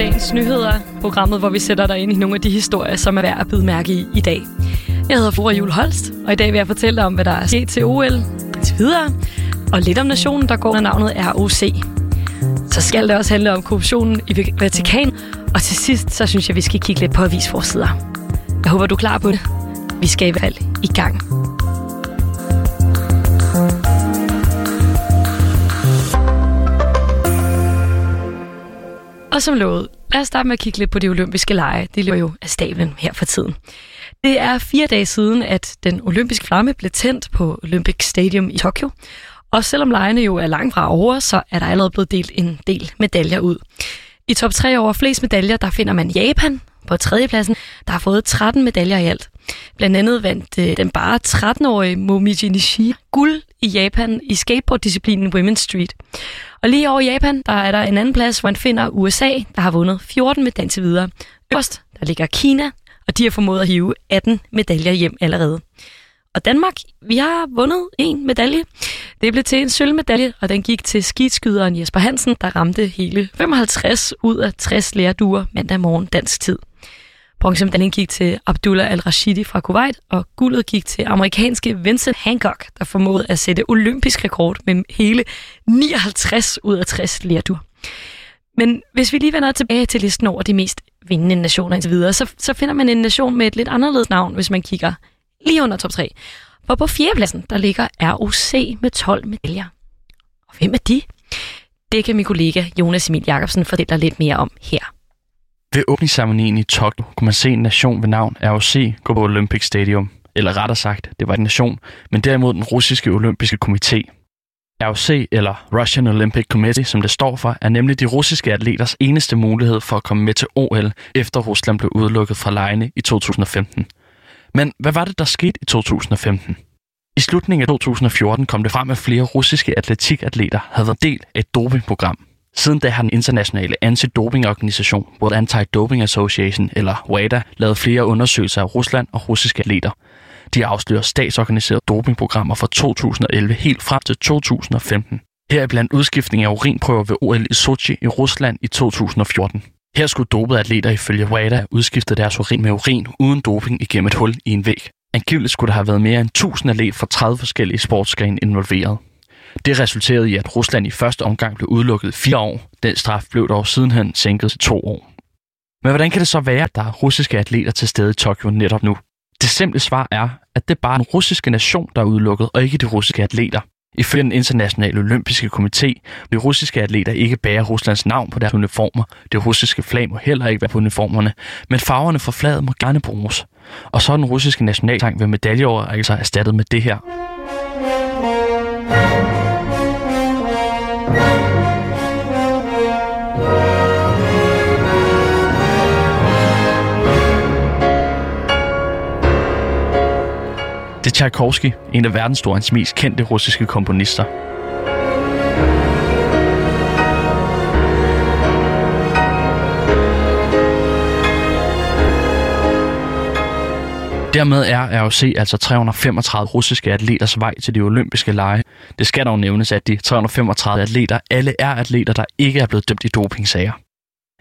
dagens nyheder, programmet, hvor vi sætter dig ind i nogle af de historier, som er værd at bide mærke i i dag. Jeg hedder Flora Jul Holst, og i dag vil jeg fortælle dig om, hvad der er sket til OL, til videre, og lidt om nationen, der går under navnet ROC. Så skal det også handle om korruptionen i Vatikan, og til sidst, så synes jeg, vi skal kigge lidt på avisforsider. Jeg håber, du er klar på det. Vi skal i hvert fald i gang. Og som lovet, lad os starte med at kigge lidt på de olympiske lege. Det løber jo af stablen her for tiden. Det er fire dage siden, at den olympiske flamme blev tændt på Olympic Stadium i Tokyo. Og selvom lejene jo er langt fra over, så er der allerede blevet delt en del medaljer ud. I top 3 over flest medaljer, der finder man Japan på tredjepladsen, der har fået 13 medaljer i alt. Blandt andet vandt øh, den bare 13-årige Momiji Nishi guld i Japan i skateboarddisciplinen Women's Street. Og lige over Japan, der er der en anden plads, hvor man finder USA, der har vundet 14 medaljer videre. Øst, der ligger Kina, og de har formået at hive 18 medaljer hjem allerede. Og Danmark, vi har vundet en medalje. Det blev til en sølvmedalje, og den gik til skidskyderen Jesper Hansen, der ramte hele 55 ud af 60 lærduer mandag morgen dansk tid. Bronzemedaljen gik til Abdullah al-Rashidi fra Kuwait, og guldet gik til amerikanske Vincent Hancock, der formåede at sætte olympisk rekord med hele 59 ud af 60 lærduer. Men hvis vi lige vender tilbage til listen over de mest vindende nationer indtil videre, så, så finder man en nation med et lidt anderledes navn, hvis man kigger lige under top 3. For på fjerdepladsen, der ligger ROC med 12 medaljer. Og hvem er de? Det kan min kollega Jonas Emil Jacobsen fortælle lidt mere om her. Ved åbningsceremonien i Tokyo kunne man se en nation ved navn ROC gå på Olympic Stadium. Eller rettere sagt, det var en nation, men derimod den russiske olympiske komité. ROC, eller Russian Olympic Committee, som det står for, er nemlig de russiske atleters eneste mulighed for at komme med til OL, efter Rusland blev udelukket fra lejene i 2015. Men hvad var det, der skete i 2015? I slutningen af 2014 kom det frem, at flere russiske atletikatleter havde været del af et dopingprogram. Siden da har den internationale antidopingorganisation, World Anti-Doping Association, eller WADA, lavet flere undersøgelser af Rusland og russiske atleter. De afslører statsorganiserede dopingprogrammer fra 2011 helt frem til 2015. Her er blandt udskiftning af urinprøver ved OL i Sochi i Rusland i 2014. Her skulle dopede atleter ifølge WADA udskifte deres urin med urin uden doping igennem et hul i en væg. Angiveligt skulle der have været mere end 1000 atleter fra 30 forskellige sportsgrene involveret. Det resulterede i, at Rusland i første omgang blev udelukket fire år. Den straf blev dog sidenhen sænket til to år. Men hvordan kan det så være, at der er russiske atleter til stede i Tokyo netop nu? Det simple svar er, at det er bare den russiske nation, der er udelukket, og ikke de russiske atleter. Ifølge den internationale olympiske komité vil russiske atleter ikke bære Ruslands navn på deres uniformer. Det russiske flag må heller ikke være på uniformerne, men farverne for flaget må gerne bruges. Og så er den russiske nationaltang ved medaljeoverrækkelser altså erstattet med det her. Tchaikovsky, en af verdenshistoriens mest kendte russiske komponister. Dermed er ROC altså 335 russiske atleters vej til de olympiske lege. Det skal dog nævnes, at de 335 atleter alle er atleter, der ikke er blevet dømt i dopingsager.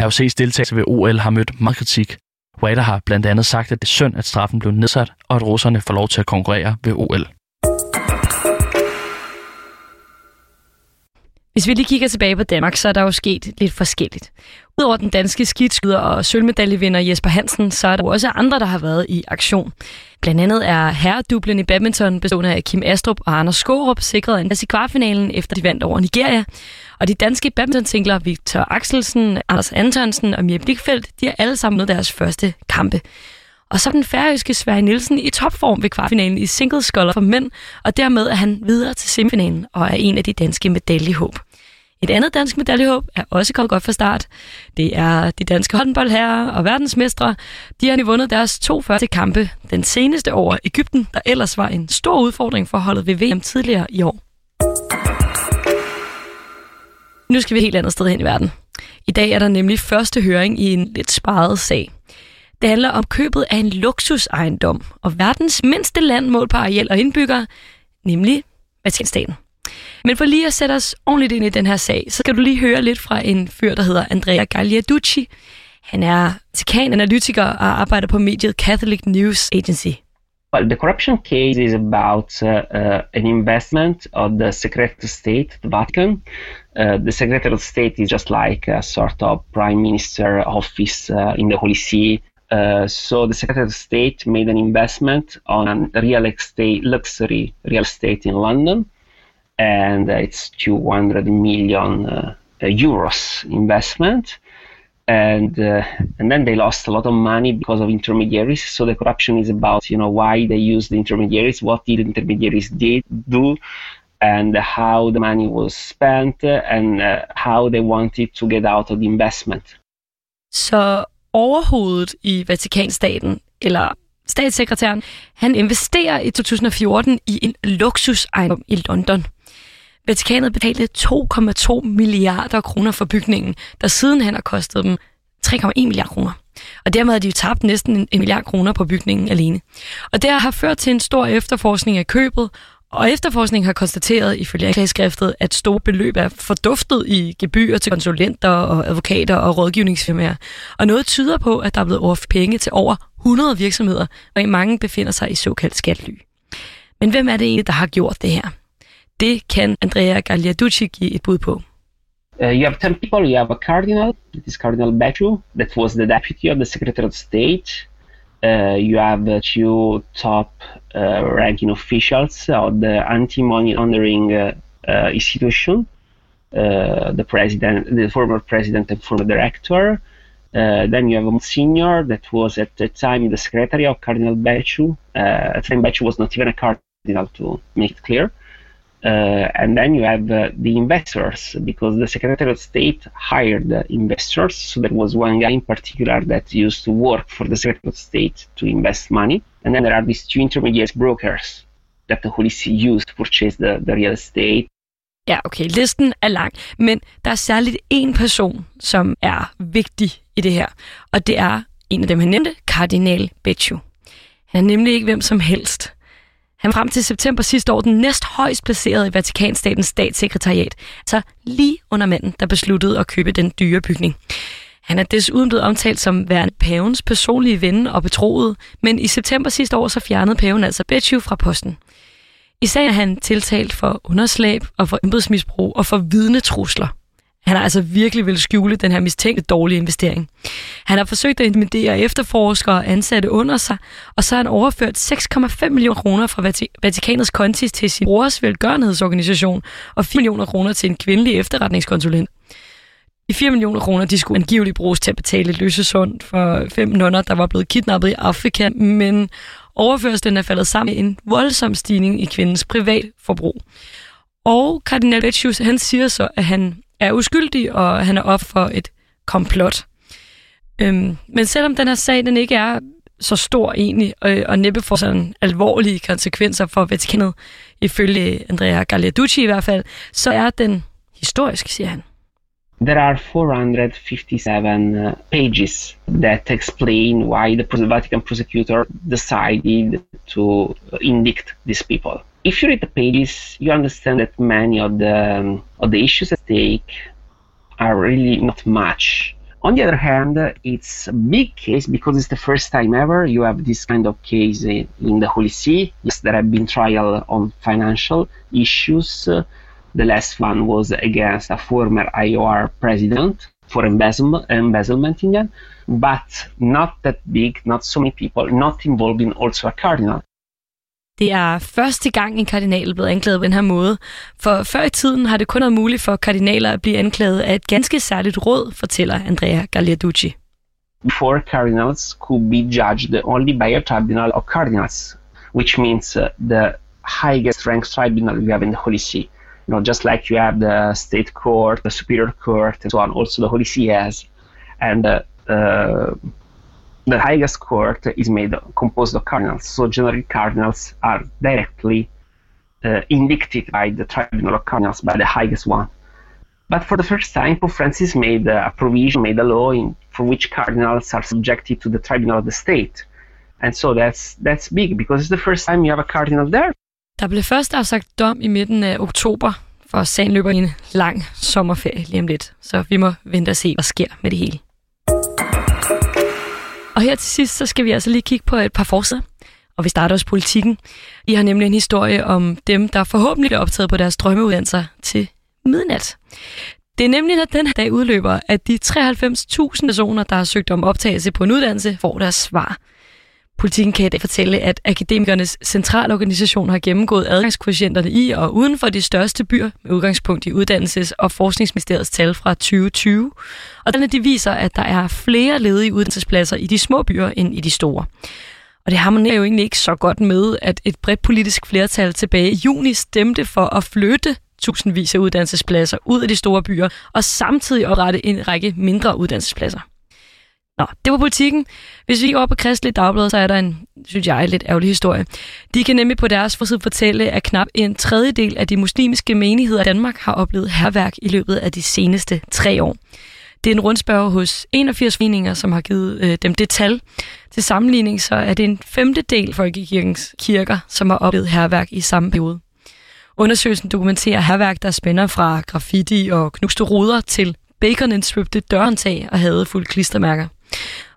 ROC's deltagelse ved OL har mødt meget kritik. WADA har blandt andet sagt, at det er synd, at straffen blev nedsat, og at russerne får lov til at konkurrere ved OL. Hvis vi lige kigger tilbage på Danmark, så er der jo sket lidt forskelligt. Udover den danske skidskyder og sølvmedaljevinder Jesper Hansen, så er der jo også andre, der har været i aktion. Blandt andet er herredublen i badminton bestående af Kim Astrup og Anders Skorup sikret en plads i kvartfinalen, efter de vandt over Nigeria. Og de danske badminton Victor Axelsen, Anders Antonsen og Mia Blikfeldt, de har alle sammen med deres første kampe. Og så den færøske Sverige Nielsen i topform ved kvartfinalen i single for mænd, og dermed er han videre til semifinalen og er en af de danske medaljehåb. Et andet dansk medaljehåb er også kommet godt fra start. Det er de danske håndboldherrer og verdensmestre. De har nu vundet deres to første kampe. Den seneste over Ægypten, der ellers var en stor udfordring for holdet ved VM tidligere i år. Nu skal vi helt andet sted hen i verden. I dag er der nemlig første høring i en lidt sparet sag. Det handler om købet af en luksusejendom og verdens mindste land målt på areal og indbyggere, nemlig Vatikanstaten. Men for lige at sætte os ordentligt ind i den her sag, så kan du lige høre lidt fra en fyr, der hedder Andrea Gagliarducci. Han er Vatikan-analytiker og arbejder på mediet Catholic News Agency. Well, the corruption case is about uh, uh, an investment of the Secretary of State, the Vatican. Uh, the Secretary of State is just like a sort of prime minister office uh, in the Holy See. Uh, so the Secretary of State made an investment on real estate, luxury real estate in London, and it's 200 million uh, euros investment and uh, and then they lost a lot of money because of intermediaries. So the corruption is about you know why they used the intermediaries, what did intermediaries did do, and how the money was spent, and uh, how they wanted to get out of the investment. Så overhovedet i Vatikanstaten, eller statssekretæren, han investerer i 2014 i en luksusejendom i London. Vatikanet betalte 2,2 milliarder kroner for bygningen, der sidenhen har kostet dem 3,1 milliarder kroner. Og dermed har de jo tabt næsten en milliard kroner på bygningen alene. Og det har ført til en stor efterforskning af købet, og efterforskningen har konstateret ifølge anklageskriftet, at store beløb er forduftet i gebyrer til konsulenter og advokater og rådgivningsfirmaer. Og noget tyder på, at der er blevet overført penge til over 100 virksomheder, og i mange befinder sig i såkaldt skatly. Men hvem er det egentlig, der har gjort det her? Det kan Andrea Gagliarducci give et bud på. Uh, you have 10 people. You have a cardinal, that is Cardinal Becciu, that was the deputy of the Secretary of State. Uh, you have uh, two top uh, ranking officials of the anti-money laundering uh, uh, institution, the president, the former president and former director. then you have a Monsignor that was at the time the secretary of Cardinal Becciu. at the time, Becciu was not even a cardinal, to make it clear. Uh, and then you have uh, the investors because the Secretary of State hired investors. So there was one guy in particular that used to work for the Secretary of State to invest money. And then there are these two intermediate brokers that the See used to purchase the, the real estate. Ja, okay, listen er lang, men der er særligt en person, som er vigtig i det her, og det er en af dem, han nævnte, Kardinal Becciu. Han er nemlig ikke hvem som helst. Han frem til september sidste år den næst højst placerede i Vatikanstatens statssekretariat, så lige under manden, der besluttede at købe den dyre bygning. Han er desuden blevet omtalt som værende pavens personlige ven og betroet, men i september sidste år så fjernede paven altså Becciu fra posten. I sagen er han tiltalt for underslæb og for embedsmisbrug og for vidnetrusler. Han har altså virkelig vil skjule den her mistænkte dårlige investering. Han har forsøgt at intimidere efterforskere og ansatte under sig, og så har han overført 6,5 millioner kroner fra Vatikanets konti til sin brors velgørenhedsorganisation og 4 millioner kroner til en kvindelig efterretningskonsulent. De 4 millioner kroner, de skulle angiveligt bruges til at betale løsesund for fem nonner, der var blevet kidnappet i Afrika, men overførslen er faldet sammen med en voldsom stigning i kvindens privatforbrug. Og kardinal Beccius, han siger så, at han er uskyldig, og han er op for et komplot. Øhm, men selvom den her sag den ikke er så stor egentlig, og, og næppe får sådan alvorlige konsekvenser for Vatikanet, ifølge Andrea Gagliarducci i hvert fald, så er den historisk, siger han. There are 457 uh, pages that explain why the Vatican prosecutor decided to uh, indict these people. If you read the pages, you understand that many of the um, of the issues at stake are really not much. On the other hand, it's a big case because it's the first time ever you have this kind of case in the Holy See. Yes, there have been trial on financial issues. the last one was against a former IOR president for embezzlement, embezzlement in them, but not that big, not so many people, not involving also a cardinal. Det er første gang, en kardinal er blevet anklaget på den her måde. For før i tiden har det kun været muligt for kardinaler at blive anklaget af et ganske særligt råd, fortæller Andrea Gagliarducci. Before cardinals could be judged only by a tribunal of cardinals, which means uh, the highest ranked tribunal we have in the Holy See. You know, just like you have the state court, the superior court, and so on, also the Holy See has. And uh, uh, the highest court is made composed of cardinals. So generally, cardinals are directly uh, indicted by the tribunal of cardinals, by the highest one. But for the first time, Pope Francis made a provision, made a law in, for which cardinals are subjected to the tribunal of the state. And so that's that's big because it's the first time you have a cardinal there. Der blev først afsagt dom i midten af oktober, for sagen løber i en lang sommerferie lige om lidt. Så vi må vente og se, hvad sker med det hele. Og her til sidst, så skal vi altså lige kigge på et par forsider. Og vi starter også politikken. I har nemlig en historie om dem, der forhåbentlig er optaget på deres drømmeuddannelser til midnat. Det er nemlig, når den her dag udløber, at de 93.000 personer, der har søgt om optagelse på en uddannelse, får deres svar. Politikken kan i dag fortælle, at akademikernes centralorganisation har gennemgået adgangskoefficienterne i og uden for de største byer med udgangspunkt i Uddannelses- og Forskningsministeriets tal fra 2020. Og denne de viser, at der er flere ledige uddannelsespladser i de små byer end i de store. Og det harmonerer jo egentlig ikke så godt med, at et bredt politisk flertal tilbage i juni stemte for at flytte tusindvis af uddannelsespladser ud af de store byer, og samtidig oprette en række mindre uddannelsespladser. Nå, det var politikken. Hvis vi går op på Kristelig Dagblad, så er der en, synes jeg, lidt ærgerlig historie. De kan nemlig på deres forside fortælle, at knap en tredjedel af de muslimske menigheder i Danmark har oplevet herværk i løbet af de seneste tre år. Det er en rundspørg hos 81 foreninger, som har givet øh, dem det tal. Til sammenligning så er det en femtedel folkekirkens kirker, som har oplevet herværk i samme periode. Undersøgelsen dokumenterer herværk, der spænder fra graffiti og knuste ruder til baconindsvøbte dørhåndtag og hadefulde klistermærker.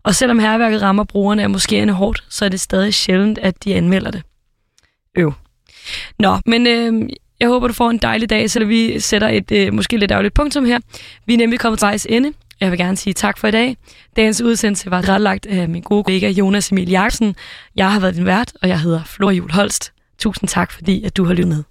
Og selvom herværket rammer brugerne af moskéerne hårdt, så er det stadig sjældent, at de anmelder det. Øv. Nå, men øh, jeg håber, du får en dejlig dag, så vi sætter et øh, måske lidt ærgerligt punktum her. Vi er nemlig kommet til vejs ende. Jeg vil gerne sige tak for i dag. Dagens udsendelse var retlagt af min gode kollega Jonas Emil Jaksen. Jeg har været din vært, og jeg hedder Flor Jul Holst. Tusind tak, fordi at du har lyttet med.